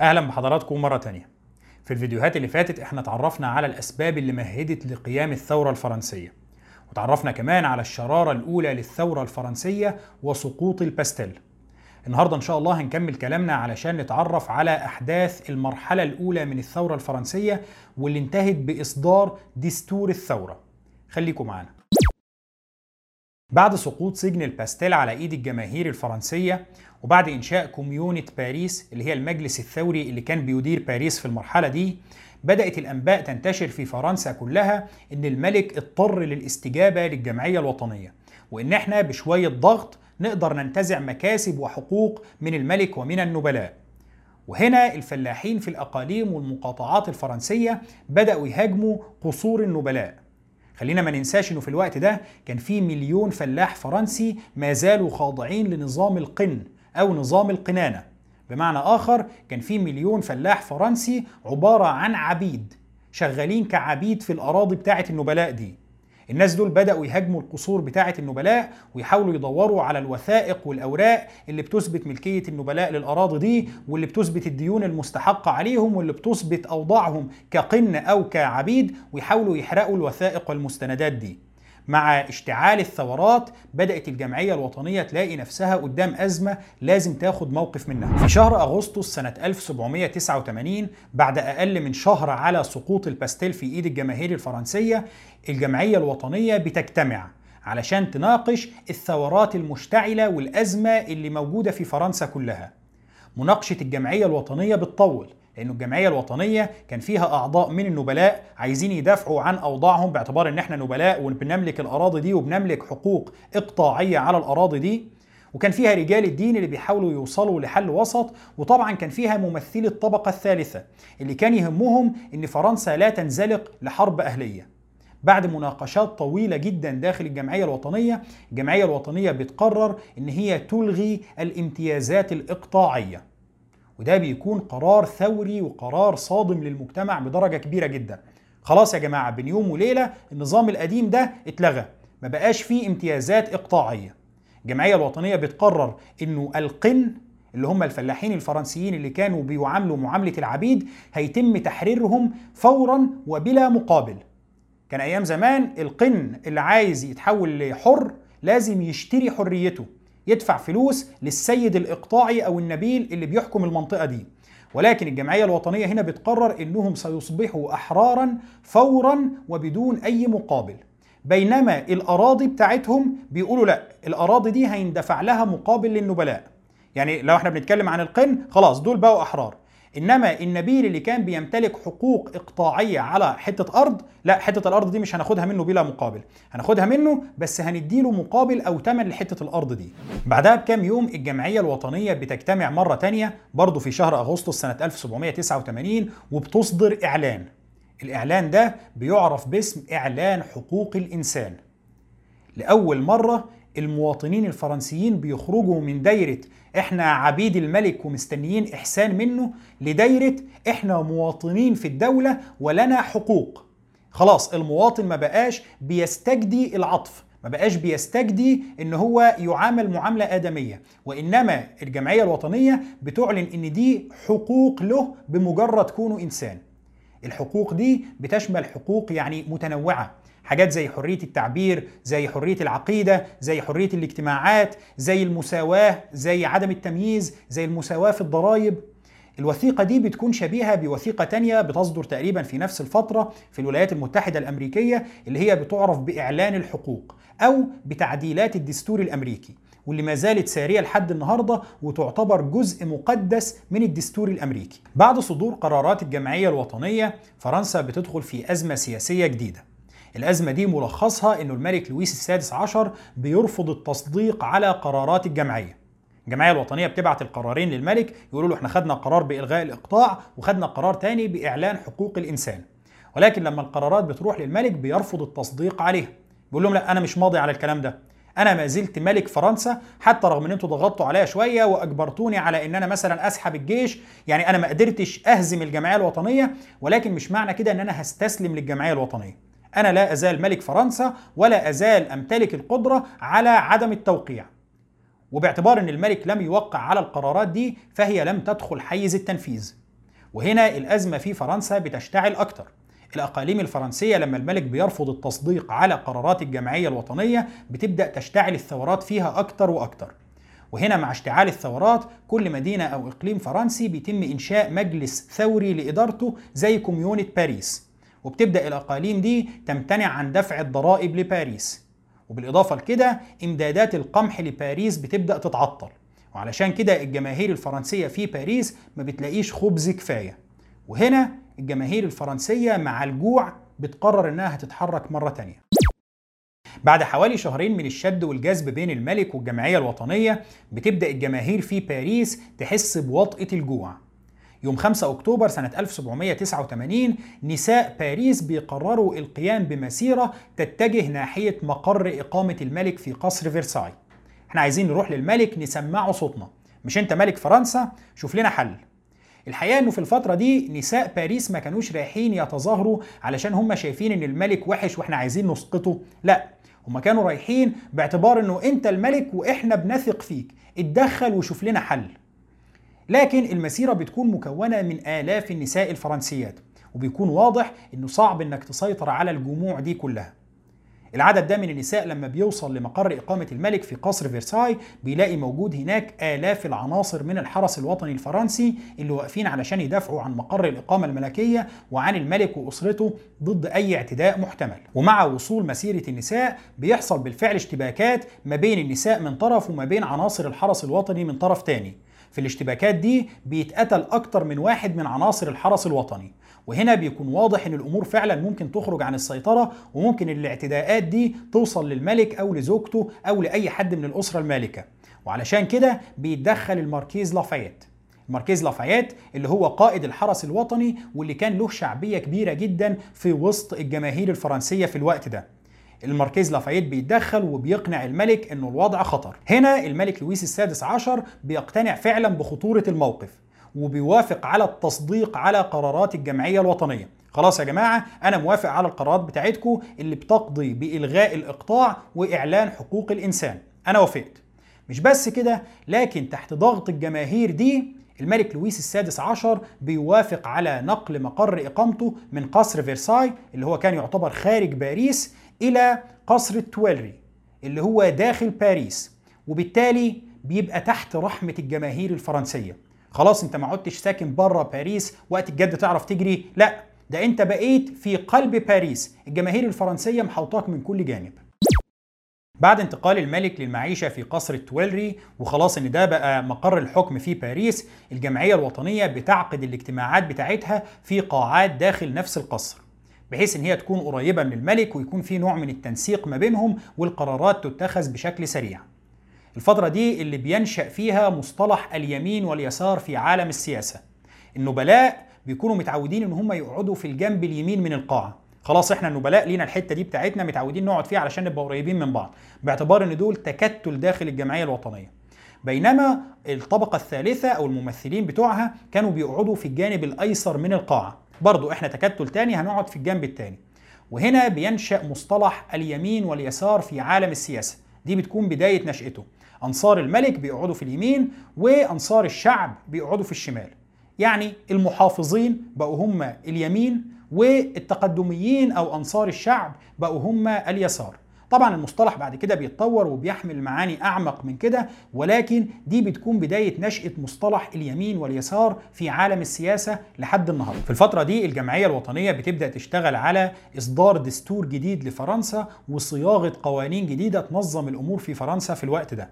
أهلا بحضراتكم مرة تانية. في الفيديوهات اللي فاتت إحنا اتعرفنا على الأسباب اللي مهدت لقيام الثورة الفرنسية. وتعرفنا كمان على الشرارة الأولى للثورة الفرنسية وسقوط الباستيل. النهارده إن شاء الله هنكمل كلامنا علشان نتعرف على أحداث المرحلة الأولى من الثورة الفرنسية واللي انتهت بإصدار دستور الثورة. خليكم معانا. بعد سقوط سجن الباستيل على إيد الجماهير الفرنسية وبعد إنشاء كوميونة باريس اللي هي المجلس الثوري اللي كان بيدير باريس في المرحلة دي بدأت الأنباء تنتشر في فرنسا كلها إن الملك اضطر للاستجابة للجمعية الوطنية. وإن إحنا بشوية ضغط نقدر ننتزع مكاسب وحقوق من الملك ومن النبلاء. وهنا الفلاحين في الأقاليم والمقاطعات الفرنسية بدأوا يهاجموا قصور النبلاء. خلينا ما ننساش إنه في الوقت ده كان في مليون فلاح فرنسي ما زالوا خاضعين لنظام القن أو نظام القنانة. بمعنى آخر كان في مليون فلاح فرنسي عبارة عن عبيد شغالين كعبيد في الأراضي بتاعه النبلاء دي. الناس دول بدأوا يهاجموا القصور بتاعة النبلاء ويحاولوا يدوروا على الوثائق والأوراق اللي بتثبت ملكية النبلاء للأراضي دي واللي بتثبت الديون المستحقة عليهم واللي بتثبت أوضاعهم كقن أو كعبيد ويحاولوا يحرقوا الوثائق والمستندات دي. مع اشتعال الثورات بدأت الجمعية الوطنية تلاقي نفسها قدام أزمة لازم تاخد موقف منها. في شهر أغسطس سنة 1789 بعد أقل من شهر على سقوط الباستيل في إيد الجماهير الفرنسية الجمعية الوطنية بتجتمع علشان تناقش الثورات المشتعلة والأزمة اللي موجودة في فرنسا كلها. مناقشة الجمعية الوطنية بتطول لأنه الجمعية الوطنية كان فيها أعضاء من النبلاء عايزين يدافعوا عن أوضاعهم باعتبار إن إحنا نبلاء وبنملك الأراضي دي وبنملك حقوق إقطاعية على الأراضي دي. وكان فيها رجال الدين اللي بيحاولوا يوصلوا لحل وسط وطبعا كان فيها ممثلي الطبقة الثالثة اللي كان يهمهم إن فرنسا لا تنزلق لحرب أهلية. بعد مناقشات طويلة جدا داخل الجمعية الوطنية الجمعية الوطنية بتقرر إن هي تلغي الامتيازات الإقطاعية. وده بيكون قرار ثوري وقرار صادم للمجتمع بدرجة كبيرة جدا. خلاص يا جماعة بين يوم وليلة النظام القديم ده اتلغى ما بقاش فيه امتيازات إقطاعية. الجمعية الوطنية بتقرر إنه القن اللي هم الفلاحين الفرنسيين اللي كانوا بيعاملوا معاملة العبيد هيتم تحريرهم فورا وبلا مقابل. كان أيام زمان القن اللي عايز يتحول لحر لازم يشتري حريته. يدفع فلوس للسيد الإقطاعي أو النبيل اللي بيحكم المنطقة دي. ولكن الجمعية الوطنية هنا بتقرر أنهم سيصبحوا أحرارا فورا وبدون أي مقابل. بينما الأراضي بتاعتهم بيقولوا لا الأراضي دي هيندفع لها مقابل للنبلاء. يعني لو إحنا بنتكلم عن القن خلاص دول بقوا أحرار. إنما النبيل اللي كان بيمتلك حقوق إقطاعية على حتة أرض لا حتة الأرض دي مش هناخدها منه بلا مقابل. هناخدها منه بس هنديله مقابل أو ثمن لحتة الأرض دي. بعدها بكام يوم الجمعية الوطنية بتجتمع مرة تانية برضه في شهر أغسطس سنة 1789 وبتصدر إعلان. الإعلان ده بيعرف باسم إعلان حقوق الإنسان. لأول مرة المواطنين الفرنسيين بيخرجوا من دايرة إحنا عبيد الملك ومستنيين إحسان منه لدايرة إحنا مواطنين في الدولة ولنا حقوق. خلاص المواطن ما بقاش بيستجدي العطف ما بقاش بيستجدي إن هو يعامل معاملة آدمية وإنما الجمعية الوطنية بتعلن إن دي حقوق له بمجرد كونه إنسان. الحقوق دي بتشمل حقوق يعني متنوعة. حاجات زي حرية التعبير زي حرية العقيدة زي حرية الاجتماعات زي المساواة زي عدم التمييز زي المساواة في الضرائب. الوثيقة دي بتكون شبيهة بوثيقة تانية بتصدر تقريبا في نفس الفترة في الولايات المتحدة الأمريكية اللي هي بتعرف بإعلان الحقوق أو بتعديلات الدستور الأمريكي. واللي ما زالت سارية لحد النهاردة وتعتبر جزء مقدس من الدستور الأمريكي بعد صدور قرارات الجمعية الوطنية فرنسا بتدخل في أزمة سياسية جديدة الأزمة دي ملخصها إنه الملك لويس السادس عشر بيرفض التصديق على قرارات الجمعية. الجمعية الوطنية بتبعت القرارين للملك يقولوا له إحنا خدنا قرار بإلغاء الإقطاع وخدنا قرار تاني بإعلان حقوق الإنسان. ولكن لما القرارات بتروح للملك بيرفض التصديق عليها. بيقول لهم لا أنا مش ماضي على الكلام ده. أنا ما زلت ملك فرنسا حتى رغم إن أنتوا ضغطتوا عليا شوية وأجبرتوني على إن أنا مثلا أسحب الجيش يعني أنا ما قدرتش أهزم الجمعية الوطنية ولكن مش معنى كده إن أنا هستسلم للجمعية الوطنية. أنا لا أزال ملك فرنسا ولا أزال أمتلك القدرة على عدم التوقيع. وباعتبار إن الملك لم يوقع على القرارات دي فهي لم تدخل حيز التنفيذ. وهنا الأزمة في فرنسا بتشتعل أكتر. الأقاليم الفرنسية لما الملك بيرفض التصديق على قرارات الجمعية الوطنية بتبدأ تشتعل الثورات فيها أكتر وأكتر. وهنا مع اشتعال الثورات كل مدينة أو إقليم فرنسي بيتم إنشاء مجلس ثوري لإدارته زي كوميونة باريس. وبتبدأ الأقاليم دي تمتنع عن دفع الضرائب لباريس. وبالإضافة لكده إمدادات القمح لباريس بتبدأ تتعطل. وعلشان كده الجماهير الفرنسية في باريس ما بتلاقيش خبز كفاية. وهنا الجماهير الفرنسية مع الجوع بتقرر إنها هتتحرك مرة تانية. بعد حوالي شهرين من الشد والجذب بين الملك والجمعية الوطنية بتبدأ الجماهير في باريس تحس بوطئة الجوع. يوم 5 أكتوبر سنة 1789 نساء باريس بيقرروا القيام بمسيرة تتجه ناحية مقر إقامة الملك في قصر فرساي إحنا عايزين نروح للملك نسمعه صوتنا. مش أنت ملك فرنسا؟ شوف لنا حل. الحقيقة إنه في الفترة دي نساء باريس ما كانوش رايحين يتظاهروا علشان هم شايفين إن الملك وحش وإحنا عايزين نسقطه. لا هم كانوا رايحين باعتبار إنه أنت الملك وإحنا بنثق فيك. اتدخل وشوف لنا حل. لكن المسيرة بتكون مكونة من آلاف النساء الفرنسيات وبيكون واضح إنه صعب إنك تسيطر على الجموع دي كلها. العدد ده من النساء لما بيوصل لمقر إقامة الملك في قصر فرساي بيلاقي موجود هناك آلاف العناصر من الحرس الوطني الفرنسي اللي واقفين علشان يدافعوا عن مقر الإقامة الملكية وعن الملك وأسرته ضد أي اعتداء محتمل. ومع وصول مسيرة النساء بيحصل بالفعل اشتباكات ما بين النساء من طرف وما بين عناصر الحرس الوطني من طرف تاني. في الاشتباكات دي بيتقتل أكتر من واحد من عناصر الحرس الوطني. وهنا بيكون واضح إن الأمور فعلا ممكن تخرج عن السيطرة وممكن الاعتداءات دي توصل للملك أو لزوجته أو لأي حد من الأسرة المالكة. وعلشان كده بيتدخل الماركيز لافايت. الماركيز لافايت اللي هو قائد الحرس الوطني واللي كان له شعبية كبيرة جدا في وسط الجماهير الفرنسية في الوقت ده. الماركيز لافايت بيتدخل وبيقنع الملك إنه الوضع خطر. هنا الملك لويس السادس عشر بيقتنع فعلا بخطورة الموقف وبيوافق على التصديق على قرارات الجمعية الوطنية. خلاص يا جماعة أنا موافق على القرارات بتاعتكم اللي بتقضي بإلغاء الإقطاع وإعلان حقوق الإنسان. أنا وافقت. مش بس كده لكن تحت ضغط الجماهير دي الملك لويس السادس عشر بيوافق على نقل مقر إقامته من قصر فرساي اللي هو كان يعتبر خارج باريس إلى قصر التويلري اللي هو داخل باريس وبالتالي بيبقى تحت رحمة الجماهير الفرنسية. خلاص أنت ما عدتش ساكن بره باريس وقت الجد تعرف تجري. لا ده أنت بقيت في قلب باريس. الجماهير الفرنسية محوطاك من كل جانب. بعد انتقال الملك للمعيشة في قصر التويلري وخلاص إن ده بقى مقر الحكم في باريس الجمعية الوطنية بتعقد الاجتماعات بتاعتها في قاعات داخل نفس القصر. بحيث إن هي تكون قريبة من الملك ويكون في نوع من التنسيق ما بينهم والقرارات تتخذ بشكل سريع. الفترة دي اللي بينشأ فيها مصطلح اليمين واليسار في عالم السياسة. النبلاء بيكونوا متعودين إن هم يقعدوا في الجنب اليمين من القاعة. خلاص إحنا النبلاء لينا الحتة دي بتاعتنا متعودين نقعد فيها علشان نبقى قريبين من بعض باعتبار إن دول تكتل داخل الجمعية الوطنية. بينما الطبقة الثالثة أو الممثلين بتوعها كانوا بيقعدوا في الجانب الأيسر من القاعة. برضو إحنا تكتل تاني هنقعد في الجنب التاني. وهنا بينشأ مصطلح اليمين واليسار في عالم السياسة. دي بتكون بداية نشأته. أنصار الملك بيقعدوا في اليمين وأنصار الشعب بيقعدوا في الشمال. يعني المحافظين بقوا هم اليمين والتقدميين أو أنصار الشعب بقوا هم اليسار. طبعا المصطلح بعد كده بيتطور وبيحمل معاني أعمق من كده ولكن دي بتكون بداية نشأة مصطلح اليمين واليسار في عالم السياسة لحد النهارده. في الفترة دي الجمعية الوطنية بتبدأ تشتغل على إصدار دستور جديد لفرنسا وصياغة قوانين جديدة تنظم الأمور في فرنسا في الوقت ده.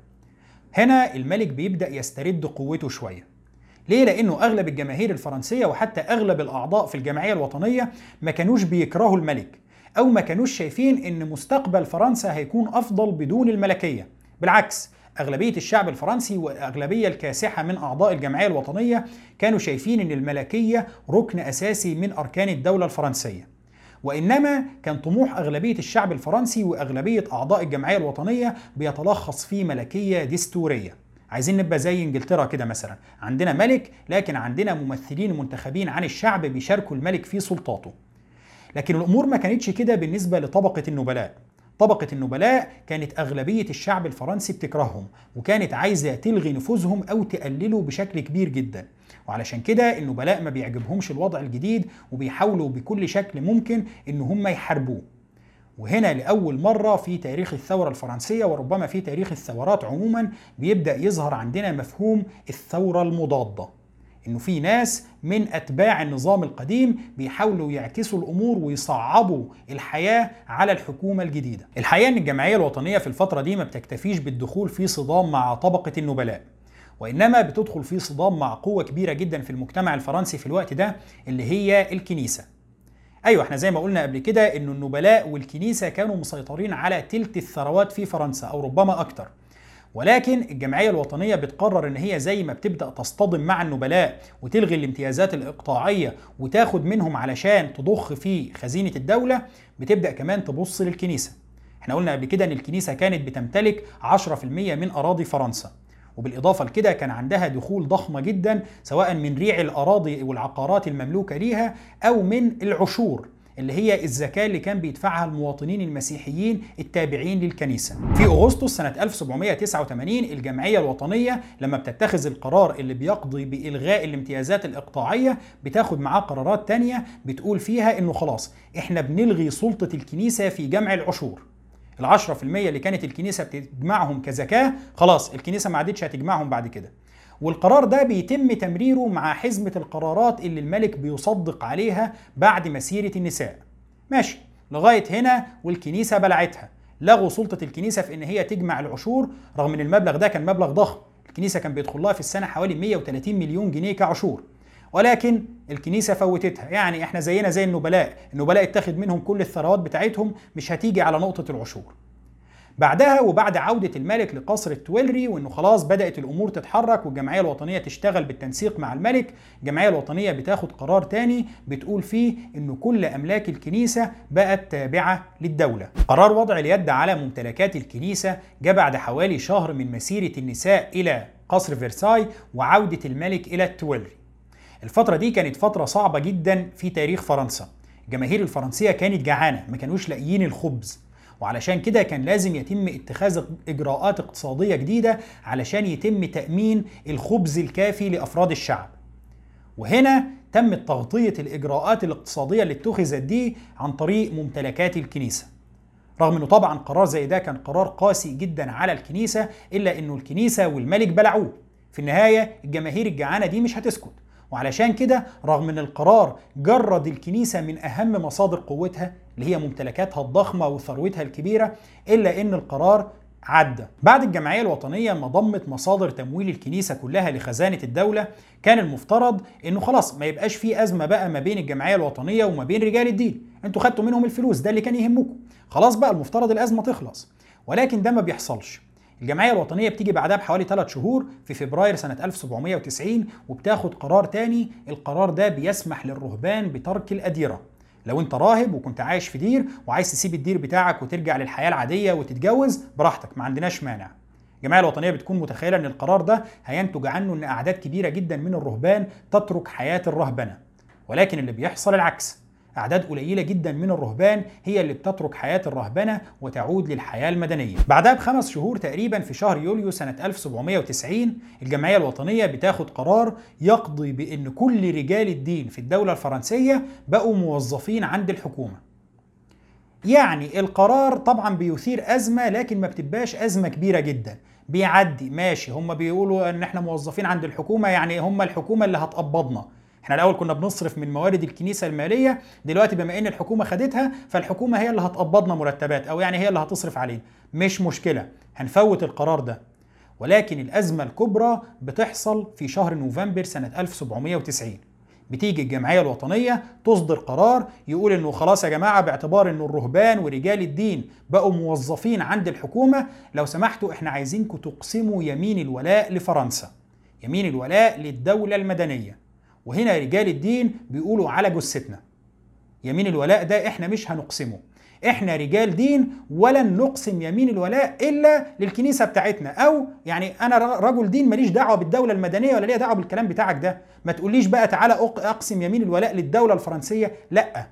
هنا الملك بيبدأ يسترد قوته شوية ليه؟ لأنه أغلب الجماهير الفرنسية وحتى أغلب الأعضاء في الجمعية الوطنية ما كانوش بيكرهوا الملك أو ما كانوش شايفين إن مستقبل فرنسا هيكون أفضل بدون الملكية. بالعكس أغلبية الشعب الفرنسي والأغلبية الكاسحة من أعضاء الجمعية الوطنية كانوا شايفين إن الملكية ركن أساسي من أركان الدولة الفرنسية. وإنما كان طموح أغلبية الشعب الفرنسي وأغلبية أعضاء الجمعية الوطنية بيتلخص في ملكية دستورية. عايزين نبقى زي إنجلترا كده مثلا. عندنا ملك لكن عندنا ممثلين منتخبين عن الشعب بيشاركوا الملك في سلطاته. لكن الأمور ما كانتش كده بالنسبة لطبقة النبلاء. طبقة النبلاء كانت أغلبية الشعب الفرنسي بتكرههم وكانت عايزة تلغي نفوذهم أو تقلله بشكل كبير جدا. وعلشان كده النبلاء ما بيعجبهمش الوضع الجديد وبيحاولوا بكل شكل ممكن إن هم يحاربوه. وهنا لأول مرة في تاريخ الثورة الفرنسية وربما في تاريخ الثورات عموما بيبدأ يظهر عندنا مفهوم الثورة المضادة. إنه في ناس من أتباع النظام القديم بيحاولوا يعكسوا الأمور ويصعبوا الحياة على الحكومة الجديدة. الحقيقة ان الجمعيه الوطنية في الفترة دي ما بتكتفيش بالدخول في صدام مع طبقة النبلاء. وإنما بتدخل في صدام مع قوة كبيرة جدا في المجتمع الفرنسي في الوقت ده اللي هي الكنيسة. أيوه إحنا زي ما قلنا قبل كده إنه النبلاء والكنيسة كانوا مسيطرين على تلت الثروات في فرنسا أو ربما أكتر. ولكن الجمعية الوطنية بتقرر إن هي زي ما بتبدأ تصطدم مع النبلاء وتلغي الامتيازات الإقطاعية وتاخد منهم علشان تضخ في خزينة الدولة بتبدأ كمان تبص للكنيسة. إحنا قلنا قبل كده إن الكنيسة كانت بتمتلك 10% من أراضي فرنسا وبالإضافة لكده كان عندها دخول ضخمة جدا سواء من ريع الأراضي والعقارات المملوكة ليها أو من العشور. اللي هي الزكاة اللي كان بيدفعها المواطنين المسيحيين التابعين للكنيسة. في أغسطس سنة 1789 الجمعية الوطنية لما بتتخذ القرار اللي بيقضي بإلغاء الامتيازات الإقطاعية بتاخد معاه قرارات تانية بتقول فيها إنه خلاص إحنا بنلغي سلطة الكنيسة في جمع العشور. في المية اللي كانت الكنيسة بتجمعهم كزكاة خلاص الكنيسة ما عادتش هتجمعهم بعد كده. والقرار ده بيتم تمريره مع حزمة القرارات اللي الملك بيصدق عليها بعد مسيرة النساء. ماشي لغاية هنا والكنيسة بلعتها. لغوا سلطة الكنيسة في إن هي تجمع العشور رغم إن المبلغ ده كان مبلغ ضخم. الكنيسة كان بيدخل لها في السنة حوالي 130 مليون جنيه كعشور. ولكن الكنيسة فوتتها. يعني إحنا زينا زي النبلاء. النبلاء اتخذ منهم كل الثروات بتاعتهم مش هتيجي على نقطة العشور. بعدها وبعد عودة الملك لقصر التويلري وإنه خلاص بدأت الأمور تتحرك والجمعية الوطنية تشتغل بالتنسيق مع الملك، الجمعية الوطنية بتاخد قرار تاني بتقول فيه إنه كل أملاك الكنيسة بقت تابعة للدولة. قرار وضع اليد على ممتلكات الكنيسة جاء بعد حوالي شهر من مسيرة النساء إلى قصر فرساي وعودة الملك إلى التويلري. الفترة دي كانت فترة صعبة جدا في تاريخ فرنسا. الجماهير الفرنسية كانت جعانة ما كانوش لاقيين الخبز وعلشان كده كان لازم يتم اتخاذ إجراءات اقتصادية جديدة علشان يتم تأمين الخبز الكافي لأفراد الشعب. وهنا تم تغطية الإجراءات الاقتصادية اللي اتخذت دي عن طريق ممتلكات الكنيسة. رغم إنه طبعا قرار زي ده كان قرار قاسي جدا على الكنيسة إلا إنه الكنيسة والملك بلعوه. في النهاية الجماهير الجعانة دي مش هتسكت. وعلشان كده رغم إن القرار جرد الكنيسة من أهم مصادر قوتها اللي هي ممتلكاتها الضخمة وثروتها الكبيرة إلا إن القرار عدى. بعد الجمعية الوطنية ما ضمت مصادر تمويل الكنيسة كلها لخزانة الدولة كان المفترض إنه خلاص ما يبقاش في أزمة بقى ما بين الجمعية الوطنية وما بين رجال الدين. أنتوا خدتوا منهم الفلوس ده اللي كان يهمكم. خلاص بقى المفترض الأزمة تخلص. ولكن ده ما بيحصلش. الجمعية الوطنية بتيجي بعدها بحوالي 3 شهور في فبراير سنة 1790 وبتاخد قرار تاني. القرار ده بيسمح للرهبان بترك الأديرة. لو انت راهب وكنت عايش في دير وعايز تسيب الدير بتاعك وترجع للحياة العادية وتتجوز براحتك ما عندناش مانع. الجمعية الوطنية بتكون متخيلة إن القرار ده هينتج عنه إن أعداد كبيرة جدا من الرهبان تترك حياة الرهبنة. ولكن اللي بيحصل العكس. أعداد قليلة جدا من الرهبان هي اللي بتترك حياة الرهبنة وتعود للحياة المدنية. بعدها بخمس شهور تقريبا في شهر يوليو سنة 1790 الجمعية الوطنية بتاخد قرار يقضي بأن كل رجال الدين في الدولة الفرنسية بقوا موظفين عند الحكومة. يعني القرار طبعا بيثير أزمة لكن ما بتبقاش أزمة كبيرة جدا. بيعدي ماشي. هم بيقولوا إن إحنا موظفين عند الحكومة يعني هم الحكومة اللي هتقبضنا. إحنا الأول كنا بنصرف من موارد الكنيسة المالية دلوقتي بما إن الحكومة خدتها فالحكومة هي اللي هتقبضنا مرتبات أو يعني هي اللي هتصرف علينا. مش مشكلة هنفوت القرار ده. ولكن الأزمة الكبرى بتحصل في شهر نوفمبر سنة 1790 بتيجي الجمعية الوطنية تصدر قرار يقول إنه خلاص يا جماعة باعتبار إنه الرهبان ورجال الدين بقوا موظفين عند الحكومة لو سمحتوا إحنا عايزينكم تقسموا يمين الولاء لفرنسا يمين الولاء للدولة المدنية. وهنا رجال الدين بيقولوا على جثتنا. يمين الولاء ده إحنا مش هنقسمه. إحنا رجال دين ولن نقسم يمين الولاء إلا للكنيسة بتاعتنا. أو يعني أنا رجل دين ماليش دعوة بالدولة المدنية ولا ليا دعوة بالكلام بتاعك ده. ما تقوليش بقى تعالى أقسم يمين الولاء للدولة الفرنسية. لأ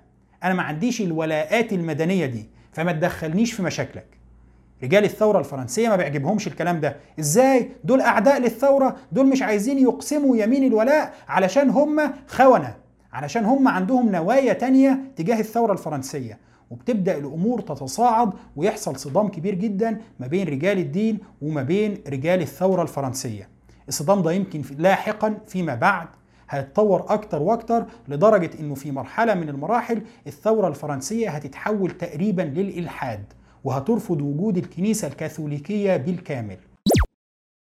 أنا ما عنديش الولاءات المدنية دي. فما تدخلنيش في مشاكلك. رجال الثورة الفرنسية ما بيعجبهمش الكلام ده. إزاي؟ دول أعداء للثورة دول مش عايزين يقسموا يمين الولاء علشان هم خونة علشان هم عندهم نوايا تانية تجاه الثورة الفرنسية. وبتبدأ الأمور تتصاعد ويحصل صدام كبير جدا ما بين رجال الدين وما بين رجال الثورة الفرنسية. الصدام ده يمكن لاحقا فيما بعد هيتطور أكتر وأكتر لدرجة إنه في مرحلة من المراحل الثورة الفرنسية هتتحول تقريبا للإلحاد. وهترفض وجود الكنيسة الكاثوليكية بالكامل.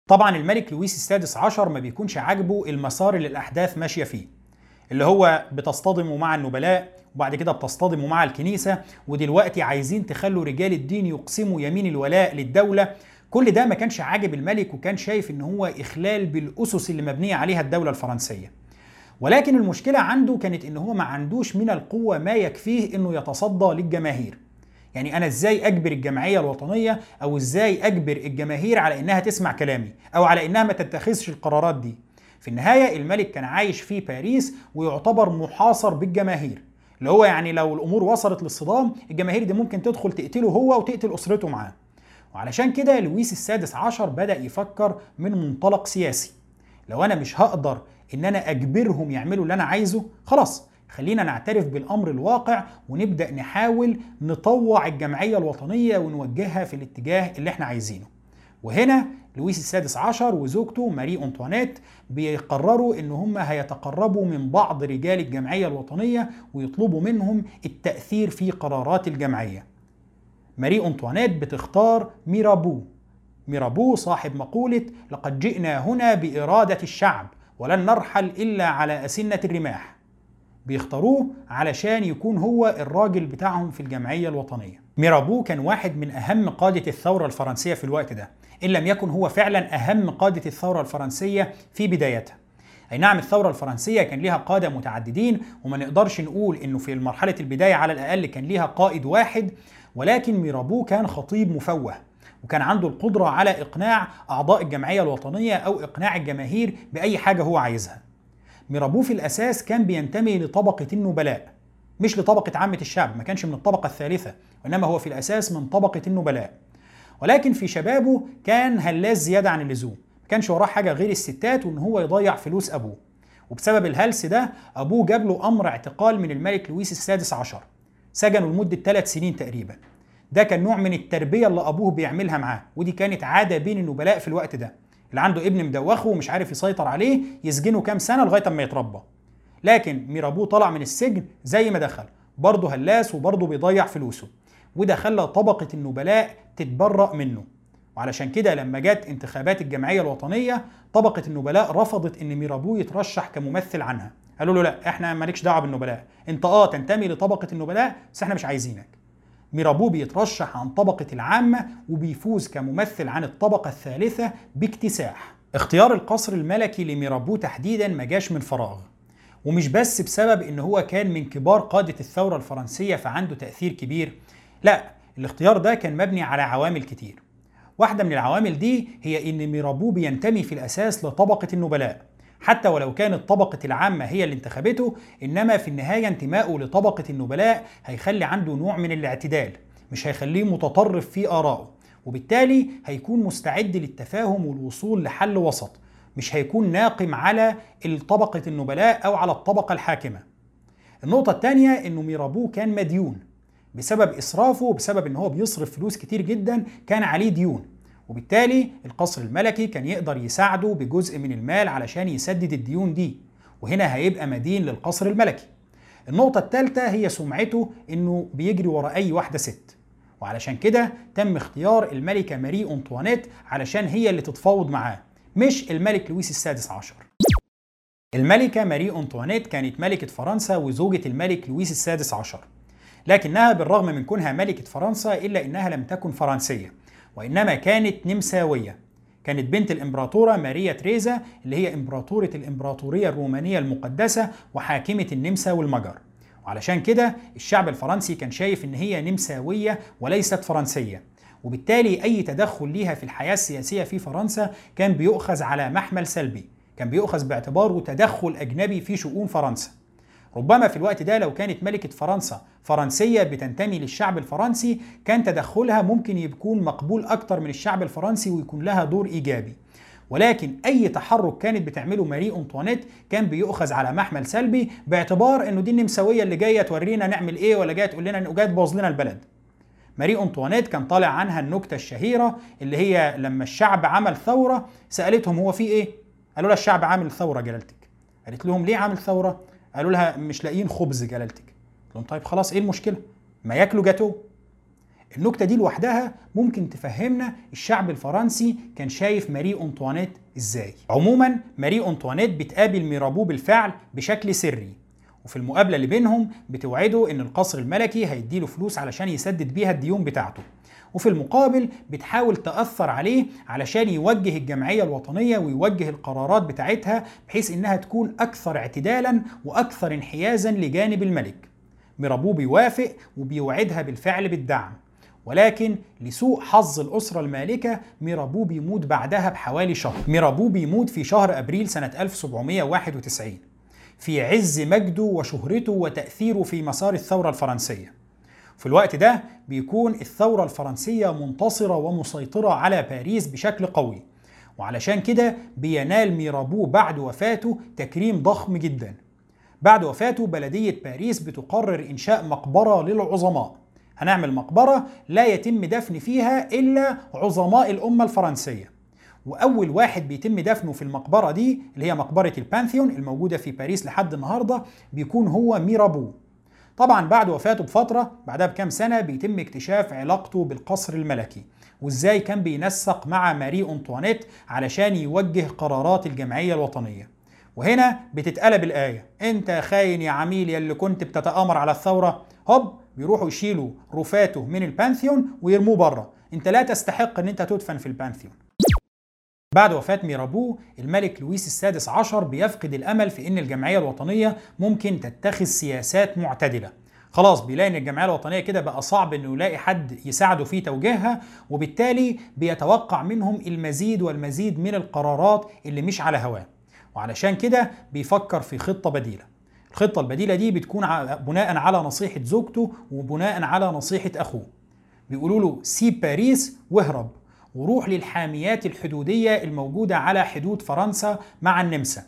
طبعا الملك لويس السادس عشر ما بيكونش عاجبه المسار اللي الأحداث ماشية فيه اللي هو بتصطدموا مع النبلاء وبعد كده بتصطدموا مع الكنيسة ودلوقتي عايزين تخلوا رجال الدين يقسموا يمين الولاء للدولة. كل ده ما كانش عاجب الملك وكان شايف إن هو إخلال بالأسس اللي مبنية عليها الدولة الفرنسية. ولكن المشكلة عنده كانت إن هو ما عندوش من القوة ما يكفيه إنه يتصدى للجماهير. يعني أنا إزاي أجبر الجمعية الوطنية أو إزاي أجبر الجماهير على إنها تسمع كلامي أو على إنها ما تتخذش القرارات دي؟ في النهاية الملك كان عايش في باريس ويعتبر محاصر بالجماهير اللي هو يعني لو الأمور وصلت للصدام الجماهير دي ممكن تدخل تقتله هو وتقتل أسرته معاه. وعلشان كده لويس السادس عشر بدأ يفكر من منطلق سياسي لو أنا مش هقدر إن أنا أجبرهم يعملوا اللي أنا عايزه خلاص خلينا نعترف بالأمر الواقع ونبدأ نحاول نطوع الجمعية الوطنية ونوجهها في الاتجاه اللي إحنا عايزينه. وهنا لويس السادس عشر وزوجته ماري أنطوانيت بيقرروا إن هم هيتقربوا من بعض رجال الجمعية الوطنية ويطلبوا منهم التأثير في قرارات الجمعية. ماري أنطوانيت بتختار ميرابو. ميرابو صاحب مقولة لقد جئنا هنا بإرادة الشعب ولن نرحل إلا على أسنة الرماح بيختاروه علشان يكون هو الراجل بتاعهم في الجمعية الوطنية. ميرابو كان واحد من أهم قادة الثورة الفرنسية في الوقت ده. إن لم يكن هو فعلا أهم قادة الثورة الفرنسية في بدايتها. أي نعم الثورة الفرنسية كان ليها قادة متعددين وما نقدرش نقول إنه في مرحلة البداية على الأقل كان ليها قائد واحد ولكن ميرابو كان خطيب مفوه وكان عنده القدرة على إقناع أعضاء الجمعية الوطنية أو إقناع الجماهير بأي حاجة هو عايزها. ميرابو في الأساس كان بينتمي لطبقة النبلاء مش لطبقة عامة الشعب ما كانش من الطبقة الثالثة وإنما هو في الأساس من طبقة النبلاء. ولكن في شبابه كان هلاس زيادة عن اللزوم ما كانش وراه حاجة غير الستات وإن هو يضيع فلوس أبوه. وبسبب الهلس ده أبوه جاب له أمر اعتقال من الملك لويس السادس عشر سجنه لمدة ثلاث سنين تقريبا. ده كان نوع من التربية اللي أبوه بيعملها معاه ودي كانت عادة بين النبلاء في الوقت ده. اللي عنده ابن مدوخه ومش عارف يسيطر عليه يسجنه كام سنة لغاية ما يتربى. لكن ميرابو طلع من السجن زي ما دخل برضه هلاس وبرضه بيضيع فلوسه. وده خلى طبقة النبلاء تتبرأ منه. وعلشان كده لما جت انتخابات الجمعية الوطنية طبقة النبلاء رفضت إن ميرابو يترشح كممثل عنها. قالوا له لأ إحنا مالكش دعوة بالنبلاء. أنت آه تنتمي لطبقة النبلاء بس إحنا مش عايزينك. ميرابو بيترشح عن طبقة العامة وبيفوز كممثل عن الطبقة الثالثة باكتساح. اختيار القصر الملكي لميرابو تحديدا ما جاش من فراغ. ومش بس بسبب إن هو كان من كبار قادة الثورة الفرنسية فعنده تأثير كبير لا الاختيار ده كان مبني على عوامل كتير. واحدة من العوامل دي هي إن ميرابو بينتمي في الأساس لطبقة النبلاء. حتى ولو كانت طبقة العامة هي اللي انتخبته إنما في النهاية انتمائه لطبقة النبلاء هيخلي عنده نوع من الاعتدال مش هيخليه متطرف في آرائه وبالتالي هيكون مستعد للتفاهم والوصول لحل وسط مش هيكون ناقم على طبقة النبلاء أو على الطبقة الحاكمة. النقطة الثانية إنه ميرابو كان مديون بسبب إسرافه وبسبب إن هو بيصرف فلوس كتير جدا كان عليه ديون. وبالتالي القصر الملكي كان يقدر يساعده بجزء من المال علشان يسدد الديون دي وهنا هيبقى مدين للقصر الملكي. النقطة الثالثة هي سمعته إنه بيجري ورا أي واحدة ست وعلشان كده تم اختيار الملكة ماري أنطوانيت علشان هي اللي تتفاوض معاه مش الملك لويس السادس عشر. الملكة ماري أنطوانيت كانت ملكة فرنسا وزوجة الملك لويس السادس عشر لكنها بالرغم من كونها ملكة فرنسا إلا إنها لم تكن فرنسية. وإنما كانت نمساوية. كانت بنت الإمبراطورة ماريا تريزا اللي هي إمبراطورة الإمبراطورية الرومانية المقدسة وحاكمة النمسا والمجر. وعلشان كده الشعب الفرنسي كان شايف إن هي نمساوية وليست فرنسية. وبالتالي أي تدخل ليها في الحياة السياسية في فرنسا كان بيؤخذ على محمل سلبي. كان بيؤخذ باعتباره تدخل أجنبي في شؤون فرنسا. ربما في الوقت ده لو كانت ملكة فرنسا فرنسية بتنتمي للشعب الفرنسي كان تدخلها ممكن يكون مقبول أكتر من الشعب الفرنسي ويكون لها دور إيجابي. ولكن أي تحرك كانت بتعمله ماري أنطوانيت كان بيؤخذ على محمل سلبي باعتبار إنه دي النمساوية اللي جاية تورينا نعمل إيه ولا جاية تقول لنا إنه جاية تبوظ لنا البلد. ماري أنطوانيت كان طالع عنها النكتة الشهيرة اللي هي لما الشعب عمل ثورة سألتهم هو في إيه؟ قالوا لها الشعب عامل ثورة جلالتك. قالت لهم ليه عامل ثورة؟ قالوا لها مش لاقيين خبز جلالتك. قلت لهم طيب خلاص إيه المشكلة؟ ما ياكلوا جاتو النكتة دي لوحدها ممكن تفهمنا الشعب الفرنسي كان شايف ماري أنطوانيت إزاي. عموما ماري أنطوانيت بتقابل ميرابو بالفعل بشكل سري وفي المقابلة اللي بينهم بتوعده إن القصر الملكي هيديله فلوس علشان يسدد بيها الديون بتاعته. وفي المقابل بتحاول تأثر عليه علشان يوجه الجمعية الوطنية ويوجه القرارات بتاعتها بحيث إنها تكون أكثر اعتدالا وأكثر انحيازا لجانب الملك. ميرابو بيوافق وبيوعدها بالفعل بالدعم. ولكن لسوء حظ الأسرة المالكة ميرابو بيموت بعدها بحوالي شهر. ميرابو بيموت في شهر أبريل سنة 1791 في عز مجده وشهرته وتأثيره في مسار الثورة الفرنسية. في الوقت ده بيكون الثورة الفرنسية منتصرة ومسيطرة على باريس بشكل قوي. وعلشان كده بينال ميرابو بعد وفاته تكريم ضخم جدا. بعد وفاته بلدية باريس بتقرر إنشاء مقبرة للعظماء. هنعمل مقبرة لا يتم دفن فيها إلا عظماء الأمة الفرنسية. وأول واحد بيتم دفنه في المقبرة دي اللي هي مقبرة البانثيون الموجودة في باريس لحد النهاردة بيكون هو ميرابو. طبعا بعد وفاته بفترة بعدها بكام سنة بيتم اكتشاف علاقته بالقصر الملكي وإزاي كان بينسق مع ماري أنطوانيت علشان يوجه قرارات الجمعية الوطنية. وهنا بتتقلب الآية. أنت خاين يا عميل يلي كنت بتتآمر على الثورة. هوب بيروحوا يشيلوا رفاته من البانثيون ويرموه بره. أنت لا تستحق إن أنت تدفن في البانثيون. بعد وفاة ميرابو الملك لويس السادس عشر بيفقد الأمل في أن الجمعية الوطنية ممكن تتخذ سياسات معتدلة. خلاص بيلاقي إن الجمعية الوطنية كده بقى صعب إنه يلاقي حد يساعده في توجيهها وبالتالي بيتوقع منهم المزيد والمزيد من القرارات اللي مش على هواه. وعلشان كده بيفكر في خطة بديلة. الخطة البديلة دي بتكون بناء على نصيحة زوجته وبناء على نصيحة أخوه. بيقولوا له سيب باريس واهرب وروح للحاميات الحدودية الموجودة على حدود فرنسا مع النمسا.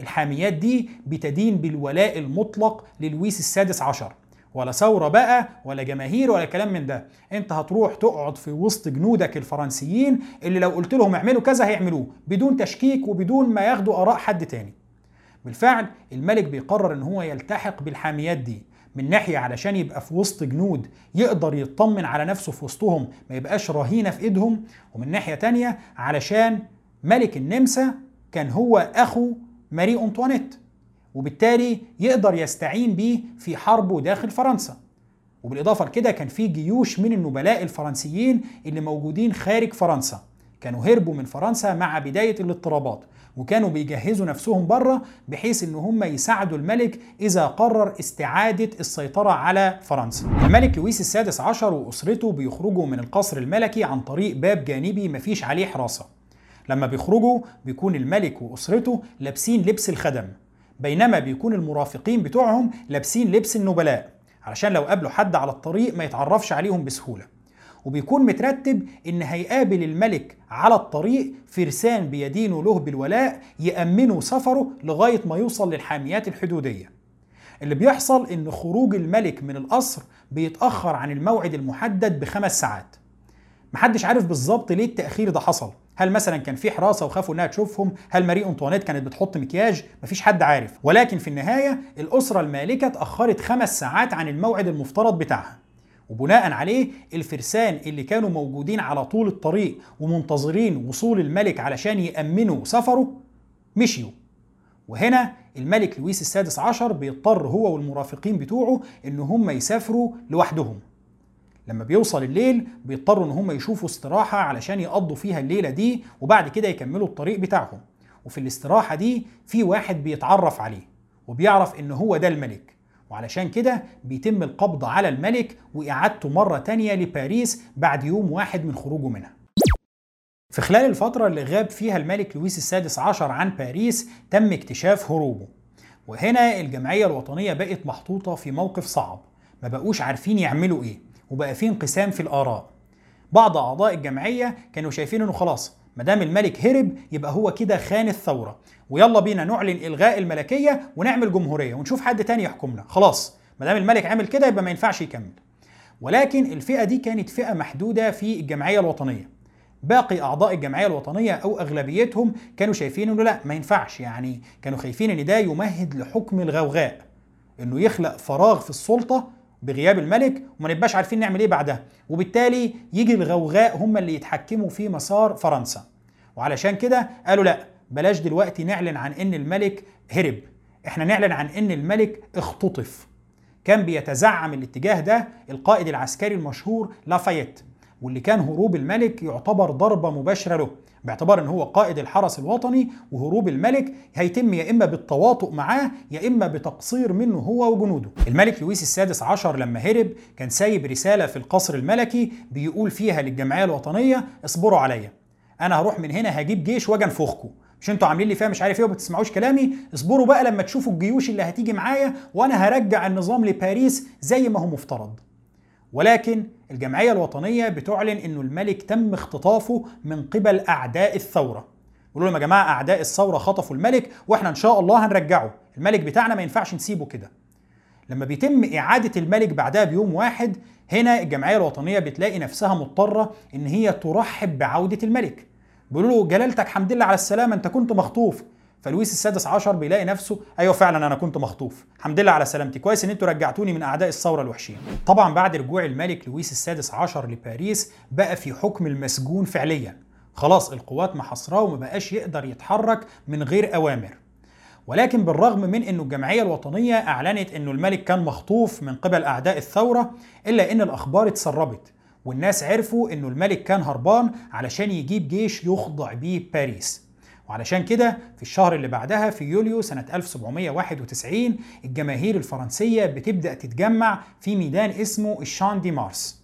الحاميات دي بتدين بالولاء المطلق للويس السادس عشر. ولا ثورة بقى ولا جماهير ولا كلام من ده. انت هتروح تقعد في وسط جنودك الفرنسيين اللي لو قلت لهم اعملوا كذا هيعملوه بدون تشكيك وبدون ما ياخدوا آراء حد تاني. بالفعل الملك بيقرر إن هو يلتحق بالحاميات دي. من ناحية علشان يبقى في وسط جنود يقدر يطمن على نفسه في وسطهم ما يبقاش رهينة في إيدهم. ومن ناحية تانية علشان ملك النمسا كان هو أخو ماري أنطوانيت وبالتالي يقدر يستعين بيه في حربه داخل فرنسا. وبالإضافة لكده كان في جيوش من النبلاء الفرنسيين اللي موجودين خارج فرنسا. كانوا هربوا من فرنسا مع بداية الاضطرابات وكانوا بيجهزوا نفسهم بره بحيث إن هم يساعدوا الملك إذا قرر استعادة السيطرة على فرنسا. الملك لويس السادس عشر وأسرته بيخرجوا من القصر الملكي عن طريق باب جانبي مفيش عليه حراسة. لما بيخرجوا بيكون الملك وأسرته لابسين لبس الخدم بينما بيكون المرافقين بتوعهم لابسين لبس النبلاء علشان لو قابلوا حد على الطريق ما يتعرفش عليهم بسهولة. وبيكون مترتب إن هيقابل الملك على الطريق فرسان بيدينوا له بالولاء يأمنوا سفره لغاية ما يوصل للحاميات الحدودية. اللي بيحصل إن خروج الملك من القصر بيتأخر عن الموعد المحدد بخمس ساعات. محدش عارف بالظبط ليه التأخير ده حصل. هل مثلا كان في حراسة وخافوا إنها تشوفهم؟ هل ماري أنطوانيت كانت بتحط مكياج؟ مفيش حد عارف. ولكن في النهاية الأسرة المالكة اتأخرت خمس ساعات عن الموعد المفترض بتاعها. وبناء عليه الفرسان اللي كانوا موجودين على طول الطريق ومنتظرين وصول الملك علشان يأمنوا سفره مشيوا. وهنا الملك لويس السادس عشر بيضطر هو والمرافقين بتوعه إن هم يسافروا لوحدهم. لما بيوصل الليل بيضطروا إن هم يشوفوا استراحة علشان يقضوا فيها الليلة دي وبعد كده يكملوا الطريق بتاعهم. وفي الاستراحة دي في واحد بيتعرف عليه وبيعرف إن هو ده الملك. وعلشان كده بيتم القبض على الملك وإعادته مرة تانية لباريس بعد يوم واحد من خروجه منها. في خلال الفترة اللي غاب فيها الملك لويس السادس عشر عن باريس تم اكتشاف هروبه. وهنا الجمعية الوطنية بقت محطوطة في موقف صعب. ما بقوش عارفين يعملوا إيه وبقى في انقسام في الآراء. بعض أعضاء الجمعية كانوا شايفين إنه خلاص ما دام الملك هرب يبقى هو كده خان الثورة. ويلا بينا نعلن إلغاء الملكية ونعمل جمهورية ونشوف حد تاني يحكمنا. خلاص ما دام الملك عمل كده يبقى ما ينفعش يكمل. ولكن الفئة دي كانت فئة محدودة في الجمعية الوطنية. باقي أعضاء الجمعية الوطنية أو أغلبيتهم كانوا شايفين إنه لا ما ينفعش. يعني كانوا خايفين إن ده يمهد لحكم الغوغاء إنه يخلق فراغ في السلطة بغياب الملك وما نبقاش عارفين نعمل إيه بعدها. وبالتالي يجي الغوغاء هم اللي يتحكموا في مسار فرنسا. وعلشان كده قالوا لا بلاش دلوقتي نعلن عن إن الملك هرب. إحنا نعلن عن إن الملك اختطف. كان بيتزعم الاتجاه ده القائد العسكري المشهور لافايت. واللي كان هروب الملك يعتبر ضربة مباشرة له باعتبار إن هو قائد الحرس الوطني وهروب الملك هيتم يا إما بالتواطؤ معاه يا إما بتقصير منه هو وجنوده. الملك لويس السادس عشر لما هرب كان سايب رسالة في القصر الملكي بيقول فيها للجمعية الوطنية اصبروا عليا. أنا هروح من هنا هجيب جيش وأجي أنفخكم. مش أنتوا عاملين لي فيها مش عارف إيه وما بتسمعوش كلامي اصبروا بقى لما تشوفوا الجيوش اللي هتيجي معايا وأنا هرجع النظام لباريس زي ما هو مفترض. ولكن الجمعية الوطنية بتعلن إنه الملك تم اختطافه من قبل أعداء الثورة. يقولوا لهم يا جماعة أعداء الثورة خطفوا الملك وإحنا إن شاء الله هنرجعه. الملك بتاعنا ما ينفعش نسيبه كده. لما بيتم إعادة الملك بعدها بيوم واحد هنا الجمعية الوطنية بتلاقي نفسها مضطرة إن هي ترحب بعودة الملك. بيقولوا له جلالتك حمد لله على السلامة أنت كنت مخطوف. فلويس السادس عشر بيلاقي نفسه أيوه فعلا أنا كنت مخطوف. الحمد لله على سلامتي. كويس إن أنتوا رجعتوني من أعداء الثورة الوحشين. طبعا بعد رجوع الملك لويس السادس عشر لباريس بقى في حكم المسجون فعليا. خلاص القوات محاصراه وما بقاش يقدر يتحرك من غير أوامر. ولكن بالرغم من إنه الجمعية الوطنية أعلنت إنه الملك كان مخطوف من قبل أعداء الثورة إلا إن الأخبار اتسربت والناس عرفوا إنه الملك كان هربان علشان يجيب جيش يخضع بيه باريس. وعلشان كده في الشهر اللي بعدها في يوليو سنة 1791 الجماهير الفرنسية بتبدأ تتجمع في ميدان اسمه الشان دي مارس.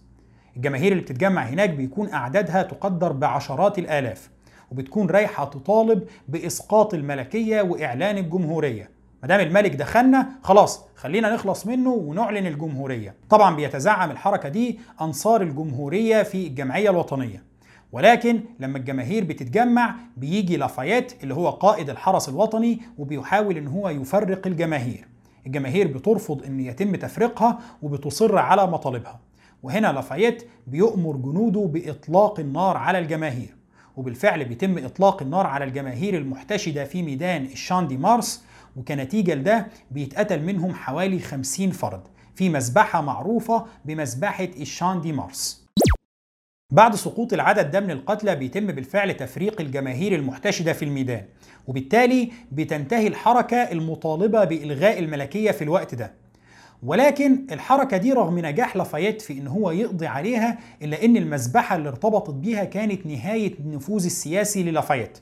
الجماهير اللي بتتجمع هناك بيكون أعدادها تقدر بعشرات الآلاف وبتكون رايحة تطالب بإسقاط الملكية وإعلان الجمهورية. ما دام الملك دخلنا خلاص خلينا نخلص منه ونعلن الجمهورية. طبعا بيتزعم الحركة دي أنصار الجمهورية في الجمعية الوطنية. ولكن لما الجماهير بتتجمع بيجي لافايت اللي هو قائد الحرس الوطني وبيحاول إن هو يفرق الجماهير. الجماهير بترفض إن يتم تفريقها وبتصر على مطالبها. وهنا لافايت بيؤمر جنوده بإطلاق النار على الجماهير. وبالفعل بيتم إطلاق النار على الجماهير المحتشدة في ميدان الشان دي مارس وكنتيجه لده بيتقتل منهم حوالي 50 فرد في مذبحه معروفة بمذبحه الشان دي مارس. بعد سقوط العدد ده من القتلى بيتم بالفعل تفريق الجماهير المحتشدة في الميدان وبالتالي بتنتهي الحركة المطالبة بإلغاء الملكية في الوقت ده. ولكن الحركة دي رغم نجاح لافايت في إن هو يقضي عليها إلا إن المذبحة اللي ارتبطت بيها كانت نهاية النفوذ السياسي للافايت.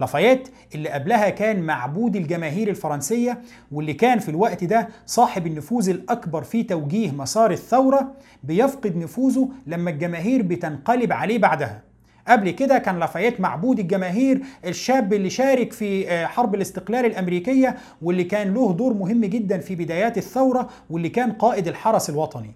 لافايت اللي قبلها كان معبود الجماهير الفرنسية واللي كان في الوقت ده صاحب النفوذ الأكبر في توجيه مسار الثورة بيفقد نفوذه لما الجماهير بتنقلب عليه بعدها. قبل كده كان لافايت معبود الجماهير الشاب اللي شارك في حرب الاستقلال الأمريكية واللي كان له دور مهم جدا في بدايات الثورة واللي كان قائد الحرس الوطني.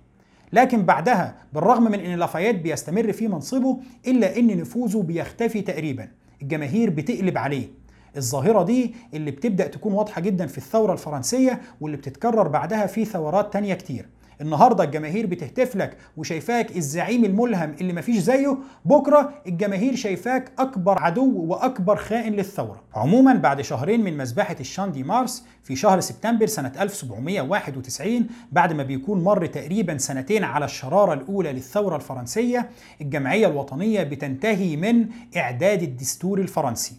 لكن بعدها بالرغم من إن لافايت بيستمر في منصبه إلا إن نفوذه بيختفي تقريبا. الجماهير بتقلب عليه. الظاهرة دي اللي بتبدأ تكون واضحة جدا في الثورة الفرنسية واللي بتتكرر بعدها في ثورات تانية كتير. النهاردة الجماهير بتهتف لك وشايفاك الزعيم الملهم اللي مفيش زيه بكرة الجماهير شايفاك أكبر عدو وأكبر خائن للثورة. عموما بعد شهرين من مذبحة الشان دي مارس في شهر سبتمبر سنة 1791 بعد ما بيكون مر تقريبا سنتين على الشرارة الأولى للثورة الفرنسية الجمعية الوطنية بتنتهي من إعداد الدستور الفرنسي.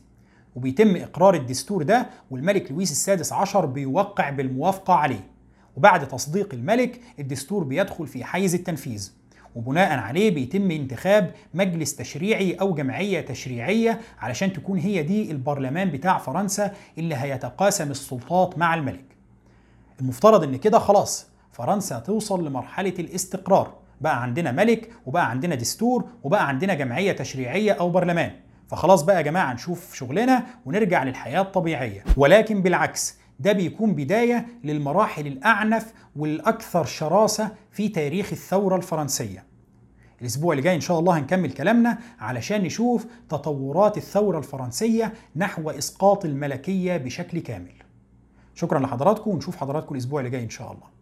وبيتم إقرار الدستور ده والملك لويس السادس عشر بيوقع بالموافقة عليه. وبعد تصديق الملك الدستور بيدخل في حيز التنفيذ وبناء عليه بيتم انتخاب مجلس تشريعي أو جمعية تشريعية علشان تكون هي دي البرلمان بتاع فرنسا اللي هيتقاسم السلطات مع الملك. المفترض إن كده خلاص فرنسا توصل لمرحلة الاستقرار، بقى عندنا ملك وبقى عندنا دستور وبقى عندنا جمعية تشريعية أو برلمان. فخلاص بقى يا جماعة نشوف شغلنا ونرجع للحياة الطبيعية، ولكن بالعكس ده بيكون بداية للمراحل الأعنف والأكثر شراسة في تاريخ الثورة الفرنسية. الأسبوع اللي جاي إن شاء الله هنكمل كلامنا علشان نشوف تطورات الثورة الفرنسية نحو إسقاط الملكية بشكل كامل. شكرا لحضراتكم ونشوف حضراتكم الأسبوع اللي جاي إن شاء الله.